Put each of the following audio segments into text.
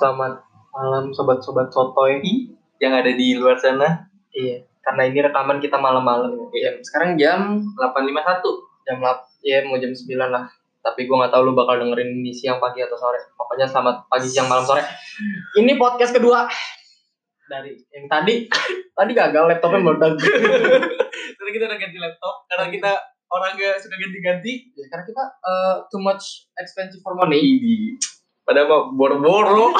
Selamat malam sobat-sobat sotoy. yang ada di luar sana Iya, karena ini rekaman kita malam-malam ya. Iya, sekarang jam 851 jam 8, ya mau jam 9 lah. Tapi gua nggak tahu lu bakal dengerin ini siang, pagi atau sore. Pokoknya selamat pagi, siang, malam, sore. Ini podcast kedua dari yang tadi. tadi gagal laptopnya meledak. Karena kita udah ganti laptop Karena kita orang gak suka ganti-ganti ya, karena kita eh, too much expensive for money. Padahal mau boro-boro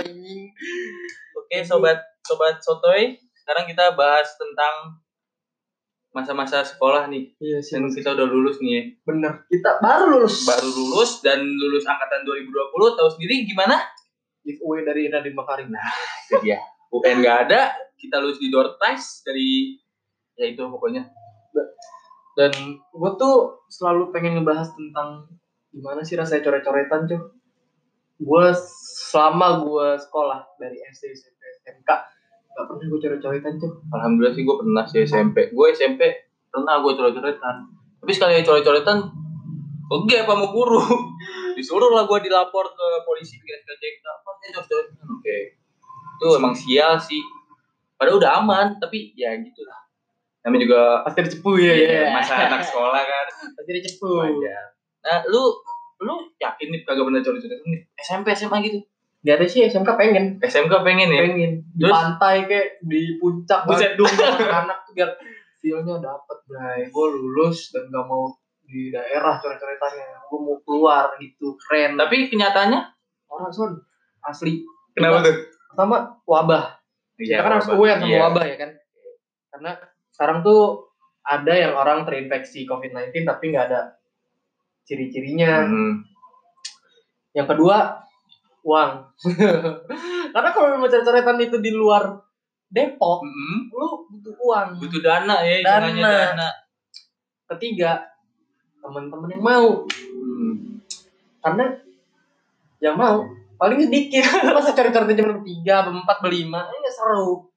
Iya. Oke sobat Sobat Sotoy Sekarang kita bahas tentang Masa-masa sekolah nih Iya sih. Dan kita udah lulus nih ya Bener. Kita baru lulus. Baru lulus dan lulus angkatan 2020 Tahu sendiri gimana? giveaway dari Nadiem Makarim. Nah, Itu dia UN gak ada Kita lulus di door prize Dari Ya itu pokoknya dan gue tuh selalu pengen ngebahas tentang gimana sih rasanya coret-coretan cuy gue selama gue sekolah dari SD SMP SMK gak pernah gue coret-coretan cuy Alhamdulillah sih gue pernah sih SMP. Gue SMP pernah gue coret-coretan. Tapi sekali coret-coretan, oke apa mau guru. Disuruh lah gue dilapor ke polisi bikin SKCK. Apa sih coret-coretan? Oke. Itu emang sial sih. Padahal udah aman, tapi ya gitulah. Namanya juga pasti dicepu ya ya masa anak sekolah kan. pasti dicepu Wajar. Nah, lu lu yakin nih kagak pernah coret-coretan nih? SMP SMA gitu. di atas sih SMK pengen SMK pengen ya. pengen di Terus? pantai kayak di puncak Buset. Bandung anak tuh biar feelnya dapet bray gue lulus dan gak mau di daerah coret-coretannya gue mau keluar gitu keren Tapi kenyataannya orang son asli kenapa tuh? pertama wabah kita kan harus aware sama Iya. wabah ya kan karena sekarang tuh ada yang orang terinfeksi COVID-19 tapi nggak ada ciri-cirinya Hmm. yang kedua uang karena kalau mau coret-coretan itu di luar Depok Hmm. lu butuh uang butuh dana ya Dana. dana ketiga teman-teman yang mau Hmm. karena yang mau paling sedikit masa cari-cari cuma tiga empat berlima ini nggak seru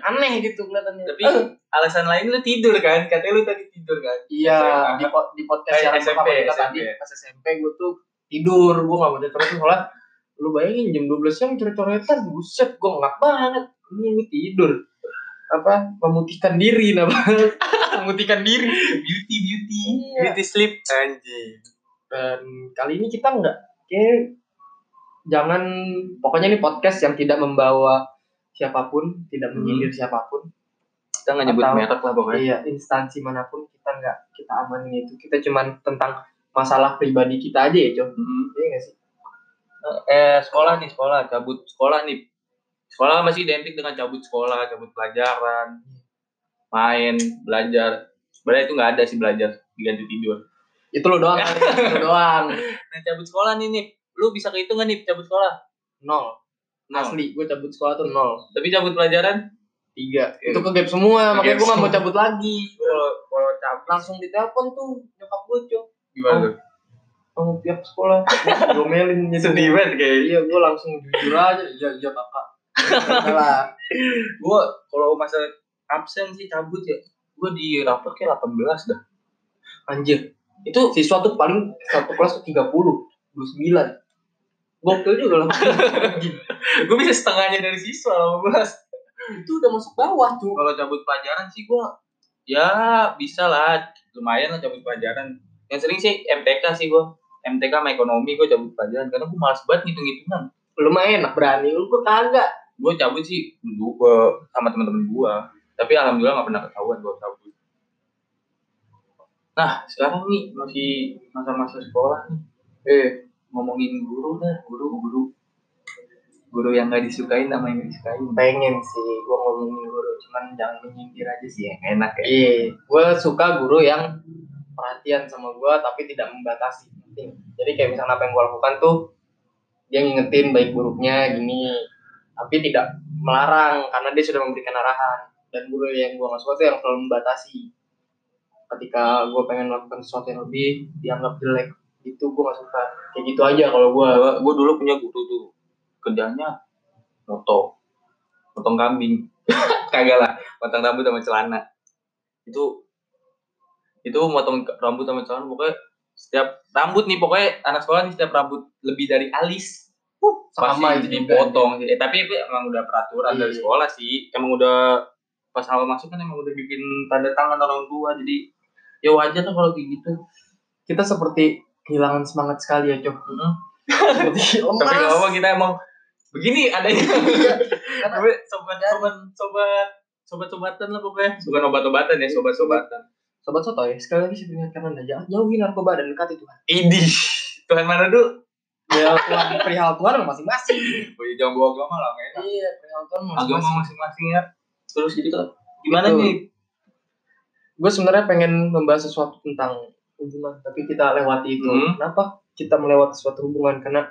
aneh gitu kelihatannya. Tapi Eh, alasan lain lu tidur kan? Katanya lu tadi tidur kan? Iya di, po- di podcast Eh, yang SMP, pertama kita SMP. tadi. Pas SMP gue tuh tidur gue gak mau terus soalnya lu bayangin jam 12 siang coret-coretan buset gue ngak banget. Ini lu tidur. Apa? Memutihkan diri nah memutihkan diri. Beauty beauty. Iya. beauty sleep. Anjing. Dan kali ini kita nggak kayak jangan pokoknya ini podcast yang tidak membawa siapa pun tidak Hmm. menyindir siapa pun. Kita nggak nyebut merek lah pokoknya. iya instansi mana pun kita nggak kita amanin itu. Kita cuman tentang masalah pribadi kita aja ya cok Hmm. iya nggak sih? Eh sekolah nih sekolah cabut sekolah nih. Sekolah masih identik dengan cabut sekolah cabut pelajaran main belajar. Sebenarnya itu nggak ada sih belajar diganti tidur. Itu lo doang itu doang. Nah cabut sekolah nih nih lu bisa kehitung nggak nih cabut sekolah? Nol. Asli gue cabut sekolah tuh nol. Tapi cabut pelajaran? Tiga itu ke gap semua makanya Ke gap gue nggak mau cabut lagi. Kalau kalau cabut. Langsung ditelepon tuh nyokap gue cok. Gimana tuh? Kamu tiap sekolah. Domelin gitu sedih banget kayak iya gue langsung jujur aja iya iya kakak lah gue kalau masa absen sih cabut ya. Gue di rapor kayak 18 dah. Anjir. Itu siswa tuh paling satu kelas tuh tiga puluh dua sembilan gokil juga lah gue bisa setengahnya dari siswa 18 itu udah masuk bawah tuh. Kalau cabut pelajaran sih gue ya bisa lah. Lumayan lah cabut pelajaran. Yang sering sih MTK sih gue MTK sama ekonomi gue cabut pelajaran. Karena gue malas banget ngitung hitungan lumayan enak berani lu gue kagak. Gue cabut sih dulu eh, sama teman-teman gue tapi alhamdulillah gak pernah ketahuan gue cabut. Nah sekarang nih masih masa-masa sekolah nih. Eh ngomongin guru dah guru guru. Guru yang gak disukain sama yang disukain. Pengen sih gue ngomongin guru cuman jangan menyindir aja sih. Ya enak ya. Iya gue suka guru yang perhatian sama gue tapi tidak membatasi. Jadi kayak misalnya apa yang gue lakukan tuh dia ngingetin baik buruknya gini. Tapi tidak melarang karena dia sudah memberikan arahan. Dan guru yang gue gak suka tuh yang selalu membatasi. Ketika gue pengen melakukan sesuatu yang lebih dianggap jelek itu gue gak suka kayak gitu aja kalau gue gua, gua dulu punya guru tuh kerjanya moto potong kambing kagak lah potong rambut sama celana itu itu motong rambut sama celana pokoknya setiap rambut nih pokoknya anak sekolah nih setiap rambut lebih dari alis uh, sama pasti itu dipotong sih. Eh, tapi itu emang udah peraturan dari Iya. sekolah sih. Emang udah pas awal masuk kan emang udah bikin tanda tangan orang tua. Jadi ya wajar tuh kalau kayak gitu. Kita seperti kehilangan semangat sekali ya, Cok. Seperti Tapi gak apa kita emang begini adanya. Iya. Tapi sobat sobat sobat sobat sobatan lah pokoknya. Bukan obat-obatan ya, sobat-sobatan. Sobat Soto ya, sekali lagi saya ingatkan Anda, jangan jauhi narkoba dan dekati Tuhan. Idi. Tuhan mana dulu? Ya, Tuhan perihal Tuhan masing-masing. Oh, jangan bawa agama lah, enak. Iya, perihal Tuhan Agama masing-masing. masing-masing ya. Terus jadi tuh gimana Betul. nih? Gue sebenarnya pengen membahas sesuatu tentang hubungan, tapi kita lewati itu. Hmm. Kenapa kita melewati suatu hubungan? Karena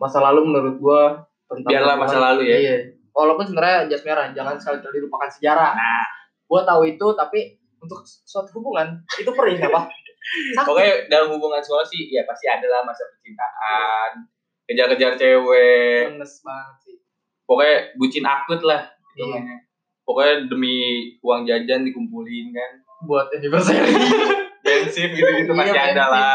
masa lalu menurut gue tentang Biarlah masa lalu ya. Iya. Walaupun sebenarnya jas merah, jangan sekali-kali lupakan sejarah. Nah. Gue tahu itu, tapi untuk suatu hubungan itu perih apa? Sakit. Pokoknya dalam hubungan sekolah sih ya pasti ada lah masa percintaan, kejar-kejar cewek, Menes banget sih. pokoknya bucin akut lah Iya. hitungannya. Pokoknya demi uang jajan dikumpulin kan. Buat anniversary. Bensin gitu-gitu Iya, pasti ada bensin. lah.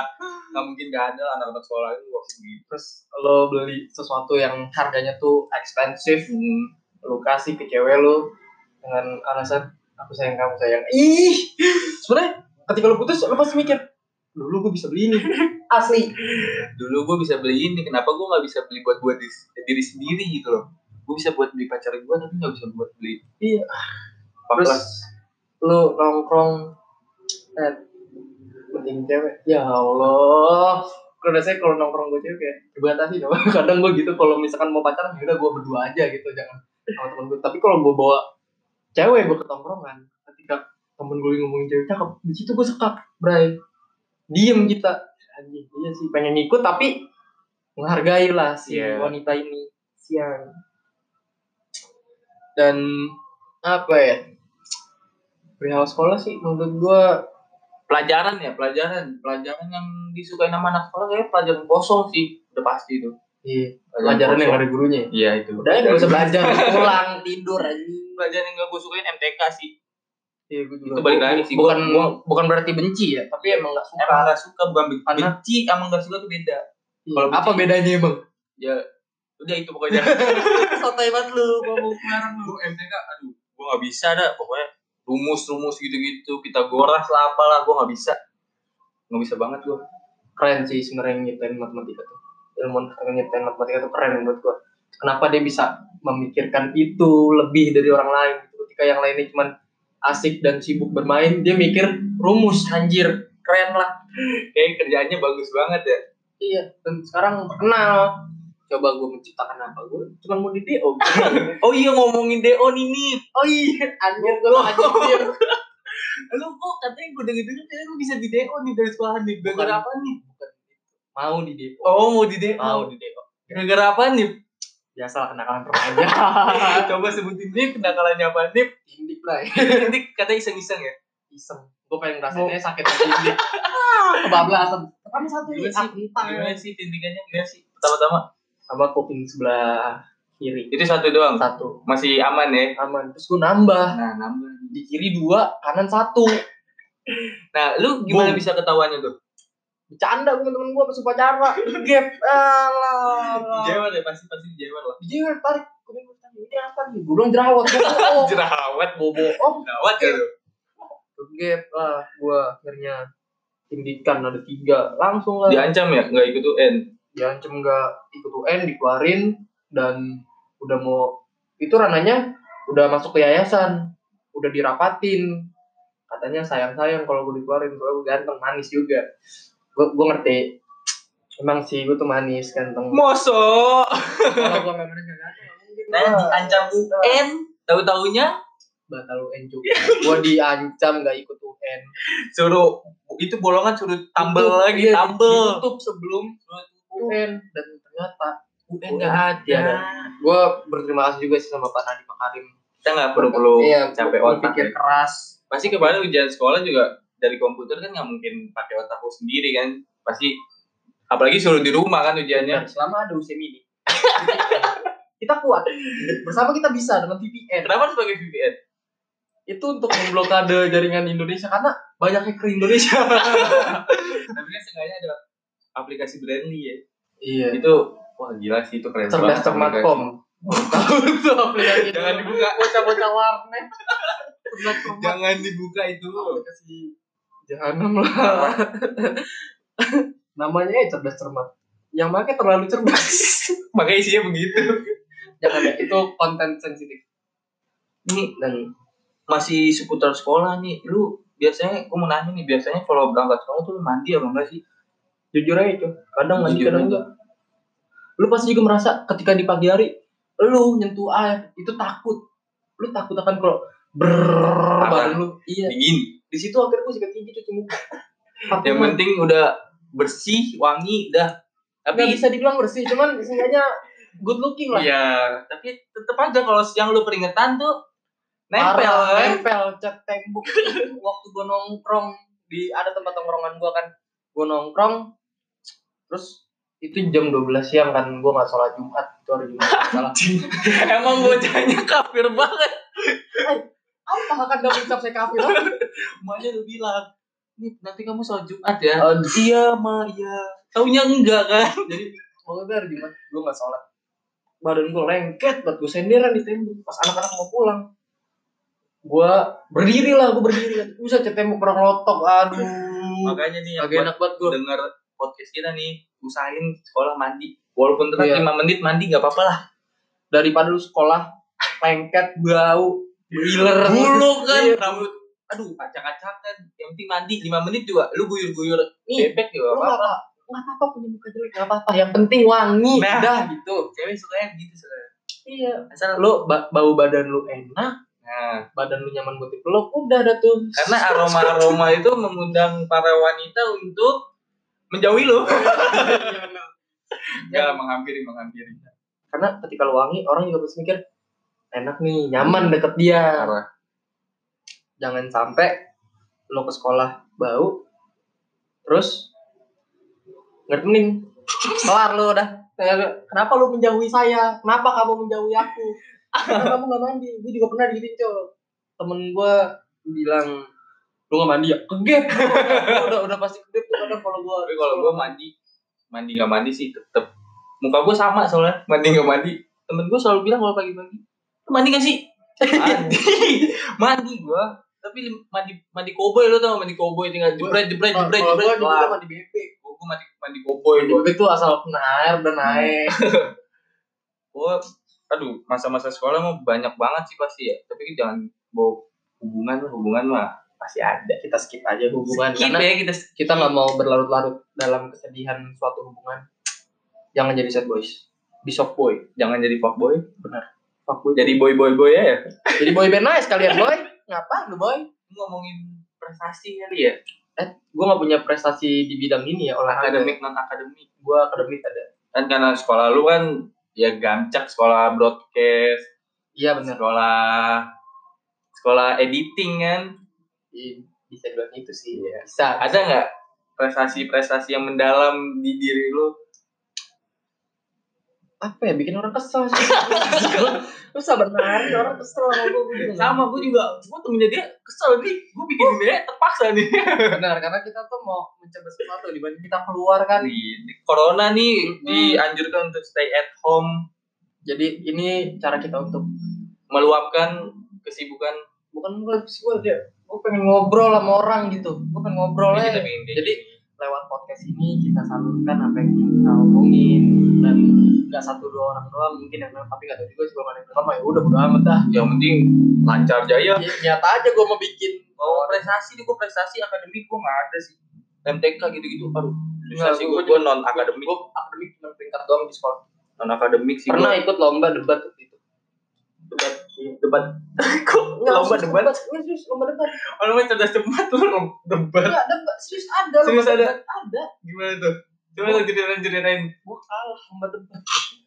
Nggak mungkin gak ada lah anak-anak sekolah itu waktu gitu. Terus lo beli sesuatu yang harganya tuh expensive, Hmm. lu kasih ke cewek lu dengan alasan aku sayang kamu sayang ih sebenarnya ketika lu putus lu pasti mikir dulu gue bisa beli ini asli Dulu gue bisa beli ini, kenapa gue nggak bisa beli buat buat diri, diri sendiri gitu loh. Gue bisa buat beli pacar gue tapi nggak bisa buat beli. Iya. Terus terus lu nongkrong eh penting cewek. Ya Allah. Kalau biasanya kalau nongkrong gue cewek kayak dibatasi dong. Kadang gue gitu kalau misalkan mau pacaran ya udah gue berdua aja gitu jangan sama temen gue tapi kalau gue bawa cewek gue ke tongkrongan ketika temen gue ngomongin cewek cakep di situ gue sekak bray. Diem kita. Anjing iya sih pengen ikut tapi menghargai lah si Iya. wanita ini siang dan apa ya? Perihal sekolah sih menurut gue pelajaran ya pelajaran pelajaran yang disukai nama anak sekolah kayak pelajaran kosong sih udah pasti itu iya pelajaran yang ada gurunya ya. iya itu udah nggak usah belajar pulang tidur anjing pelajaran yang gak gue sukain MTK sih Iya, gue juga. Itu balik lagi sih, Bukan gua- gua- bukan berarti benci ya, tapi emang nggak suka. emang gak suka bukan ben- Karena- benci emang gak suka tuh beda Iya. kalau apa benci- bedanya emang? ya udah itu pokoknya Sotai banget lu, ngomong kemarin lu. MTK aduh gue gak bisa dah pokoknya rumus-rumus gitu-gitu kita goras lah apalah gue gak bisa gak bisa banget gue Keren sih sebenarnya nyiptain matematika tuh. Yang nyiptain matematika tuh keren menurut gua. Kenapa dia bisa memikirkan itu lebih dari orang lain. Ketika yang lainnya cuman asik dan sibuk bermain, dia mikir rumus anjir. Keren lah. kayak kerjaannya bagus banget ya Iya, dan sekarang terkenal. Coba gue menciptakan apa? Gue cuma mau di DO. oh iya ngomongin DO nih nih oh iya, anjir gue anjir. lu kok katanya gue denger denger katanya lu bisa di DO nih dari sekolah nih gara-gara apa nih Mau di DO. oh mau di DO Mau di DO. gara-gara apa nih Biasalah kenakalan remaja. coba sebutin nih kendakalannya apa nih Tindik lah ya. ini katanya iseng-iseng ya Iseng. Gue pengen ngerasainnya sakit hati tindik. Kebablasan. Pertama satu gimana sih gimana sih tindikannya gimana sih pertama-tama Sama kuping sebelah kiri. itu satu doang Satu. masih aman ya Aman. Terus gue nambah. nah nambah Di kiri dua, kanan satu. nah lu gimana Boom. bisa ketahuannya tuh Bercanda gue temen gue pas upacara. Gap. Alah. jewer ya pasti pasti jewer lah Dia tarik. Ini apa nih? Bilang jerawat. Jerawat Gue bohong. jerawat ya Gap lah. Gue akhirnya tindikan ada tiga. Langsung lah. diancam ya nggak ikut UN diancam nggak ikut UN dikeluarin dan udah mau itu rananya udah masuk ke yayasan udah dirapatin. Katanya sayang sayang kalau gue dikeluarin gue ganteng manis juga. Gue gue ngerti. Emang sih gue tuh manis ganteng. Mosok! Kalau gue memang manis gak ganteng. Nggak mungkin nah diancam UN tahu taunya batal UN juga. Gue diancam nggak ikut UN suruh itu bolongan suruh tambel lagi iya, tambel. ditutup sebelum UN dan ternyata UN nggak ada. Ada. gue berterima kasih juga sih sama Pak Nadiem Makarim kita nggak perlu perlu iya, capek otak pikir ya. keras. Pasti kemarin ujian sekolah juga dari komputer kan nggak mungkin pakai otak lu sendiri kan. Pasti apalagi suruh di rumah kan ujiannya. Dan selama ada UCM ini kita kuat. Bersama kita bisa dengan VPN kenapa harus pakai VPN itu untuk memblokade jaringan Indonesia karena banyak hacker Indonesia. Tapi kan seenggaknya ada aplikasi Brandly ya iya itu Wah gila sih itu keren cerdas cermat kom tahu tuh aplikasi. Jangan dibuka. bocah-bocah warnet Jangan dibuka itu. aplikasi jahanam lah namanya ya cerdas cermat yang pakai terlalu cerdas Makanya isinya begitu. jangan ya itu konten sensitif Nih dan masih seputar sekolah nih. Lu biasanya gue mau nanya nih biasanya kalau berangkat sekolah tuh mandi apa enggak sih? Jujur aja cuy kadang Jujur kadang enggak. Lu pasti juga merasa ketika di pagi hari lu nyentuh air itu takut. Lu takut akan kalau ber badan lu. Iya. Dingin. di situ akhirnya gue sikat gigi cuci muka. Yang penting udah bersih, wangi, dah. nggak Tapi bisa dibilang bersih cuman seenggaknya good looking lah. Iya, tapi tetep aja kalau siang lu peringatan tuh nempel Parah, kan. nempel cat tembok. Waktu gue nongkrong di ada tempat nongkrongan gue kan. Gue nongkrong terus itu jam 12 siang kan gue nggak sholat jumat itu hari jumat salah Emang bocahnya kafir banget. apa akan gak mengucap saya kafir Emaknya udah bilang, nih nanti kamu sholat Jumat ya. Aduh. Iya, ma, iya. Taunya enggak kan? jadi waktu itu hari jumat gue nggak sholat badan gue lengket buat gue senderan di tembok pas anak-anak mau pulang gue berdiri lah gue berdiri kan bisa cat tembok orang lotok aduh Makanya nih yang enak banget gue denger podcast kita nih, usahain sekolah mandi. Walaupun telat Iya. 5 menit mandi gak apa-apa lah. daripada lu sekolah lengket bau giler Bulu kan, Iya. rambut. Aduh, acak-acakan. Yang penting mandi 5 menit juga. Lu guyur-guyur Nih, bebek juga nggak apa-apa. apa nggak apa-apa punya muka jelek nggak apa-apa yang penting wangi Nah. dah gitu Cewek sukanya gitu sebenarnya. iya Asal lu ba- bau badan lu enak Nah, badan lu nyaman buat dipeluk udah dah tuh karena aroma-aroma itu mengundang para wanita untuk menjauhi lu. Iya, bener. Ya, menghampiri, menghampiri. karena ketika lu wangi orang juga pasti mikir enak nih nyaman deket dia Parah. jangan sampai lo ke sekolah bau terus ngertenin kelar lo udah kenapa lu menjauhi saya kenapa kamu menjauhi aku karena kamu gak mandi gue juga pernah digituin cowok temen gue bilang lu gak mandi ya kegep udah udah pasti kegep tuh kadang kalau gue Tapi kalau gue mandi, mandi nggak mandi sih tetep. Muka gue sama soalnya, mandi nggak mandi. Temen gue selalu bilang kalau pagi-pagi, "Lu mandi gak sih? Mandi, mandi gue. Tapi mandi mandi koboi lo tau gak mandi koboi tinggal jebret jebret jebret jebret juga kelar. mandi bebek Gue mandi mandi koboi mandi bebek tuh asal kena air udah naik Gue, aduh masa-masa sekolah mah banyak banget sih pasti ya. Tapi jangan bawa hubungan lah, hubungan mah pasti ada. kita skip aja hubungan Skip karena ya kita kita nggak mau berlarut-larut dalam kesedihan suatu hubungan. Jangan jadi sad boys. Be soft boy. Jangan jadi fuckboy, fuck boy. Jadi boy boy boy ya. jadi boy band nice kalian boy. Ngapa lu boy? Ngomongin prestasi kali ya, gue nggak punya prestasi di bidang ini ya olahraga akademik non akademik. gue akademik ada. Kan karena sekolah lu kan ya gancak sekolah broadcast. Iya benar. Sekolah sekolah editing kan bisa bilang itu sih. Iya. bisa. Ada nggak prestasi-prestasi yang mendalam di diri lu? Apa ya bikin orang kesel sih? Lu sabar narik orang kesel sama gue sama gue juga. Gue temennya dia kesel nih. Gue bikin dia terpaksa nih. Benar karena kita tuh mau mencoba sesuatu dibanding kita keluar kan? Nih, corona nih Hmm. dianjurkan untuk stay at home. Jadi ini cara kita untuk meluapkan kesibukan. Bukan gue gue dia gue pengen ngobrol sama orang gitu. Gue pengen ngobrol Ini aja. kita bikin kayak Jadi, lewat podcast ini kita salurkan apa yang kita omongin. Dan nggak satu dua orang doang mungkin yang denger, tapi nggak tahu juga sih kalau ada yang denger mah ya udah bodo amat dah. Yang penting lancar jaya. Ya, nyata aja gue mau bikin. Mau prestasi nih gue prestasi akademik gue nggak ada sih. MTK gitu-gitu aduh. Prestasi gua gue gue non akademik gue akademik cuma peringkat doang di sekolah. Non akademik sih pernah gua. ikut lomba debat debat. Kok Nggak, lomba debat? Nggak, serius lomba debat. Oh namanya cerdas cermat tuh debat. Enggak, debat serius ada Serius lomba ada? debat ada. Gimana tuh? Coba lo ceritain ceritain. gue kalah lomba debat.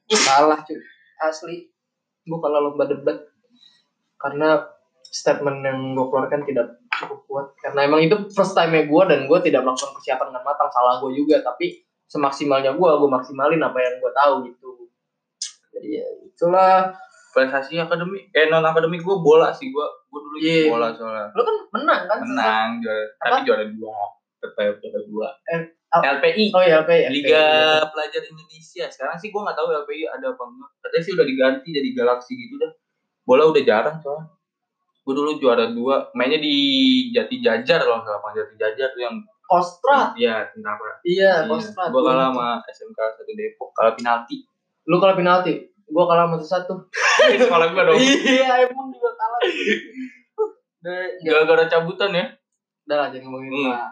Gue kalah cuy. Asli. Gue kalah lomba debat. Karena statement yang gue keluarkan tidak cukup kuat. Karena emang itu first time nya gue dan gue tidak melakukan persiapan dengan matang. Salah gue juga tapi semaksimalnya gue gue maksimalin apa yang gue tahu gitu. Jadi ya itulah prestasi akademik eh non akademik gue bola sih gue gue dulu Iya. ikut bola soalnya lo kan menang kan menang juara tapi juara dua tetap juara dua LPI Oh iya, ya? Liga Pelajar Indonesia sekarang sih gua nggak tahu LPI ada apa enggak katanya sih udah diganti jadi Galaxy gitu dah bola udah jarang soalnya gua dulu juara dua mainnya di Jati Jajar loh lapangan Jati Jajar tuh yang Kostra. iya tentara Iya, Iya. Kostra. gua kalah sama SMK satu Depok kalah penalti Lu kalah penalti. Gua kalah sama satu. sekolah gua dong iya, emang juga kalah. Udah, gara-gara cabutan ya udah lah jangan ngomongin Hmm. lah.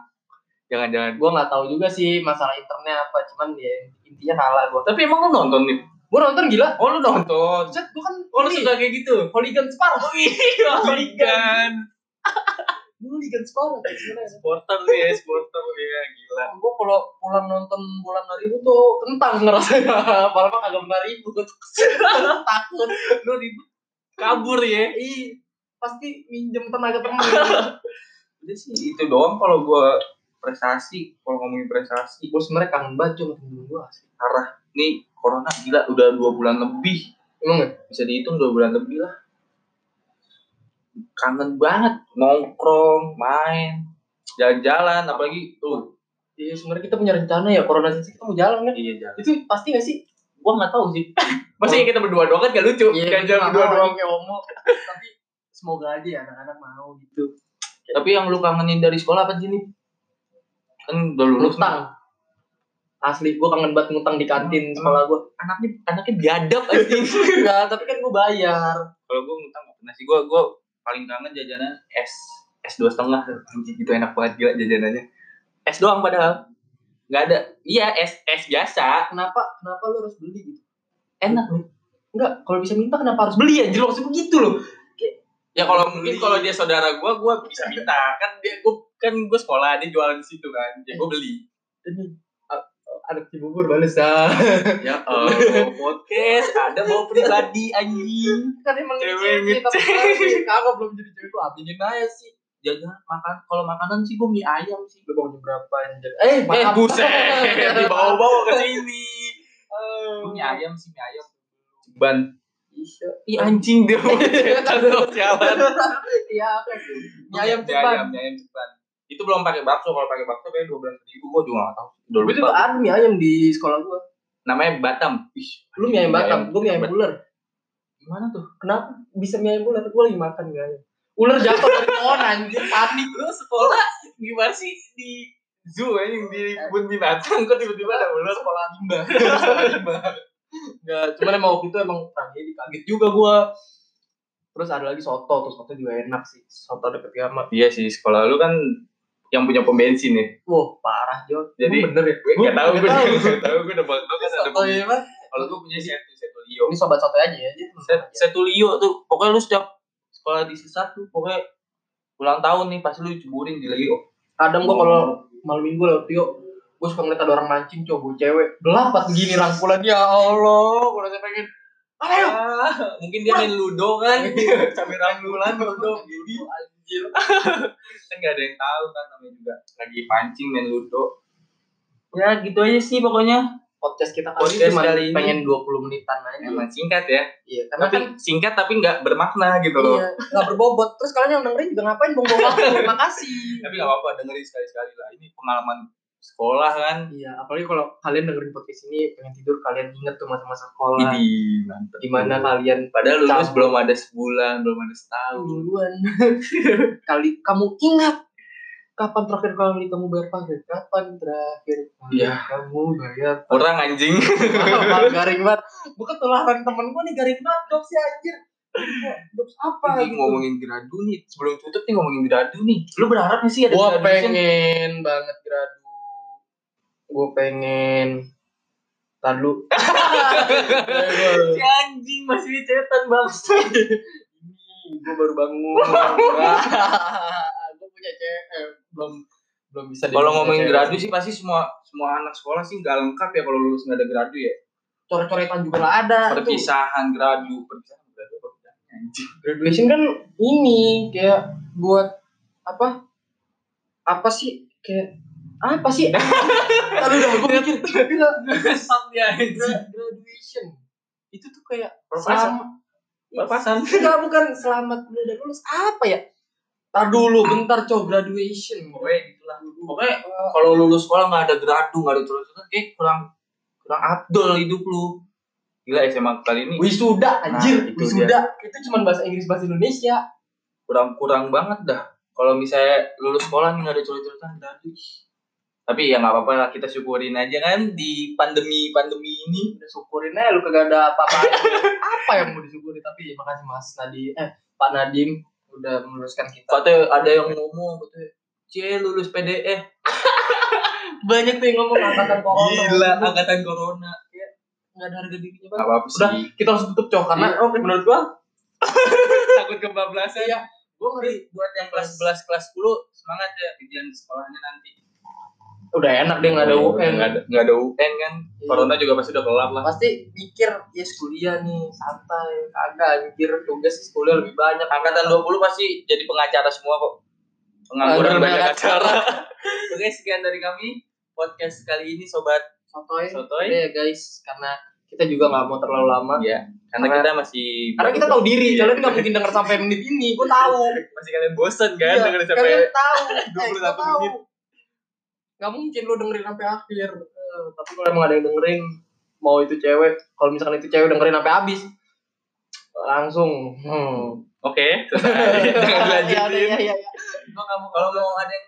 jangan-jangan Gua nggak tahu juga sih masalah internnya apa, cuman ya intinya kalah gua. tapi emang lu nonton nih Gua nonton gila. oh lu nonton Set, gua kan oh lu suka kayak gitu hooligan Spar. iya hooligan Gua hooligan Spar sebenarnya. supporter nih ya supporter ya gila Gua kalau pulang nonton bulan hari itu tuh kentang ngerasanya. Malah mah kagak lima ribu. Takut. lu ribut kabur ya Ih, pasti minjem tenaga temen. udah sih itu doang kalau gua prestasi kalau ngomongin prestasi Gue sebenarnya kangen banget cuma temen gue asli. arah nih corona gila udah dua bulan lebih Emang ya? bisa dihitung dua bulan lebih lah kangen banget nongkrong main jalan-jalan apalagi tuh Iya sebenarnya kita punya rencana ya corona sih kita mau jalan kan. iya jalan Itu pasti gak sih? gua nggak tahu sih Maksudnya kita berdua doang kan gak lucu Iya, kita jalan nggak berdua mau doang kayak homo. Tapi semoga aja ya anak-anak mau gitu. tapi yang lu kangenin dari sekolah apa sih nih kan udah lulus nih. Ngutang. Asli gue kangen banget ngutang di kantin sekolah gue. anaknya anaknya biadab aja Enggak, tapi kan gue bayar. kalau gue ngutang nggak pernah sih gue gue paling kangen jajanan es es dua setengah. Gitu enak banget gila jajanannya. Es doang padahal. Nggak ada. Iya es es biasa. Kenapa? Kenapa lu harus beli gitu? enak. Nih Enggak, kalau bisa minta kenapa harus beli? Anjir maksud gue gitu loh. ya kalau mungkin kalau dia saudara gue gue bisa minta. Kan dia gue kan gue sekolah dia jualan di situ kan. Ya gue beli Ada Cibubur bales ah. ya oh podcast ada mau pribadi anjing kan emang Cewek ngecek, kagak belum jadi cewek gue aminin aja sih. jajan makan kalau makanan sih gue mie ayam sih Lu bangun berapa anjir? Eh, eh buset dibawa-bawa ke sini Eh, Gua mie ayam sih mie ayam ceban Iya. Anjing dia mau sialan. Iya? Mie ayam ayam, mie ayam ceban. Itu belum pakai bakso, kalau pakai bakso kayak dua belas ribu, gua juga nggak tahu. Gue lupa. ada mie ayam di sekolah gue. Namanya Batam. Ih, Lu mie ayam Batam, gue mie ayam ular. Gimana tuh? Kenapa bisa mie ayam ular? Gue lagi makan mie ayam. Ular jatuh dari pohon anjir, panik. Lu sekolah gimana sih di zoo ya, yang di kebun binatang kok tiba-tiba ada ular? sekolah rimba. Sekolah rimba. Enggak, cuman emang waktu itu emang tragedi kaget juga gue. Terus ada lagi soto, tuh soto juga enak sih. Soto deket kiamat. Iya sih, sekolah lu kan yang punya pom bensin ya. Wah, parah Jo. Jadi- Emang bener ya? Gue nggak tahu, gue nggak tahu, gue udah bakal kan ada pom ya, Mas. Kalau gue punya setu, setu Lio. Ini sobat soto aja ya. Set, Setulio tuh pokoknya lu setiap sekolah di satu pokoknya ulang tahun nih pasti lu ceburin di Lio. kadang gua kalau malam minggu lewat Tio gue suka ngeliat ada orang mancing cowok cewek gelapat begini rangkulan ya Allah gue rasa pengen ayo Ah, mungkin dia main ludo kan sambil rangkulan ludo gitu anjir kan gak ada yang tahu kan namanya juga lagi pancing main ludo. Ya gitu aja sih pokoknya. Podcast kita kali Podcast ini cuma kali ini. pengen 20 menitan aja. Emang singkat ya. Iya karena tapi kan singkat tapi nggak bermakna gitu loh. Iya nggak berbobot. Terus kalian yang dengerin juga ngapain buang-buang waktu makasih tapi nggak apa-apa dengerin sekali-sekali lah. Ini pengalaman sekolah kan? Iya apalagi kalau kalian dengerin podcast ini pengen tidur kalian inget tuh masa-masa sekolah. Idi, mantep. gimana kalian padahal lulus belum ada sebulan belum ada setahun. Mingguan kali kamu ingat kapan terakhir kali kamu bayar pajak kapan terakhir kali Iya. kamu bayar pajak kurang anjing. Garing banget. Bukan ketularan temen gue nih garing banget dok si anjir. Dops apa Ini gitu? ngomongin gradu nih sebelum tutup nih ngomongin gradu nih. Lu berharap nih sih ada graduation? pengen banget gradu gue pengen Tadu si anjing masih dicetan bangsa gue baru bangun. Gue punya cewek eh, belum belum bisa kalau ngomongin gradu sih pasti semua semua anak sekolah sih nggak lengkap ya kalau lulus nggak ada gradu ya. Coret-coretan juga lah ada perpisahan gradu perpisahan gradu anjing. Graduation kan ini kayak buat apa? Apa sih? Kayak apa sih? Tadi udah gue mikir. graduation. Itu tuh kayak Perpasan. Perpasan. enggak bukan selamat udah lulus. Apa ya? Tar dulu bentar cow graduation pokoknya gitulah. Pokoknya kalau lulus sekolah nggak ada gradu nggak ada terus kayak kurang kurang abdul hidup lu. Gila SMA kali ini. Wisuda anjir Nah, itu wisuda. Itu cuma bahasa Inggris bahasa Indonesia. Kurang kurang banget dah. Kalau misalnya lulus sekolah nih nggak ada coret-coretan gradu tapi ya nggak apa-apa lah kita syukurin aja kan di pandemi pandemi ini. Udah syukurin aja lu kagak ada apa-apa. Apa yang mau disyukuri tapi makasih Mas Nadi. Eh Pak Nadim udah meluruskan kita. Katanya ada yang ngomong katanya cie lulus PDE banyak tuh yang ngomong angkatan corona. Gila angkatan corona. Nggak ada harga dirinya banget apa-apa udah sih. kita harus tutup cowok karena Iya, oke. menurut gua takut kebablasan. Iya. gua ngeri. Buat yang kelas 11 kelas 10 semangat ya ujian sekolahnya nanti. Udah enak deh nggak ada UN Nggak ada, nggak ada UN kan. Iya. Corona juga pasti udah kelar lah. pasti mikir yes kuliah nih santai kagak anjir tugas kuliah lebih banyak Angkatan 20 pasti jadi pengacara semua kok. Pengangguran Pengangguran banyak acara. Oke, sekian dari kami podcast kali ini sobat. sotoy Sotoy. Ya guys karena kita juga nggak mau terlalu lama Ya, karena Karena- kita masih karena kita tahu diri Iya. kalian nggak mungkin denger sampai menit ini gue tahu masih kalian bosen kan Iya, dengerin sampai kalian tahu 21 Eh, gua tahu. menit. Nggak mungkin lu dengerin sampai akhir Eh, tapi kalau emang ada yang dengerin mau itu cewek kalau misalkan itu cewek dengerin sampai habis langsung hmm. Oke, selesai. Jangan dilanjutin. Iya, iya, iya. Gua nggak mau- Kalau mau ada yang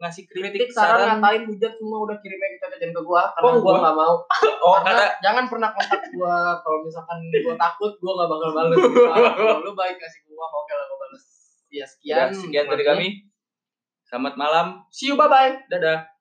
ngasih kritik, kritik saran saran, ngatain hujat semua udah kirimnya ke jajan ke gua karena Oh, gua gua? nggak mau oh karena kata jangan pernah kontak gua kalau misalkan gua takut gua nggak bakal kalau lu baik kasih gua oke lah gua bales ya sekian, sekian sekian dari kami. Selamat malam. see you bye bye Dadah.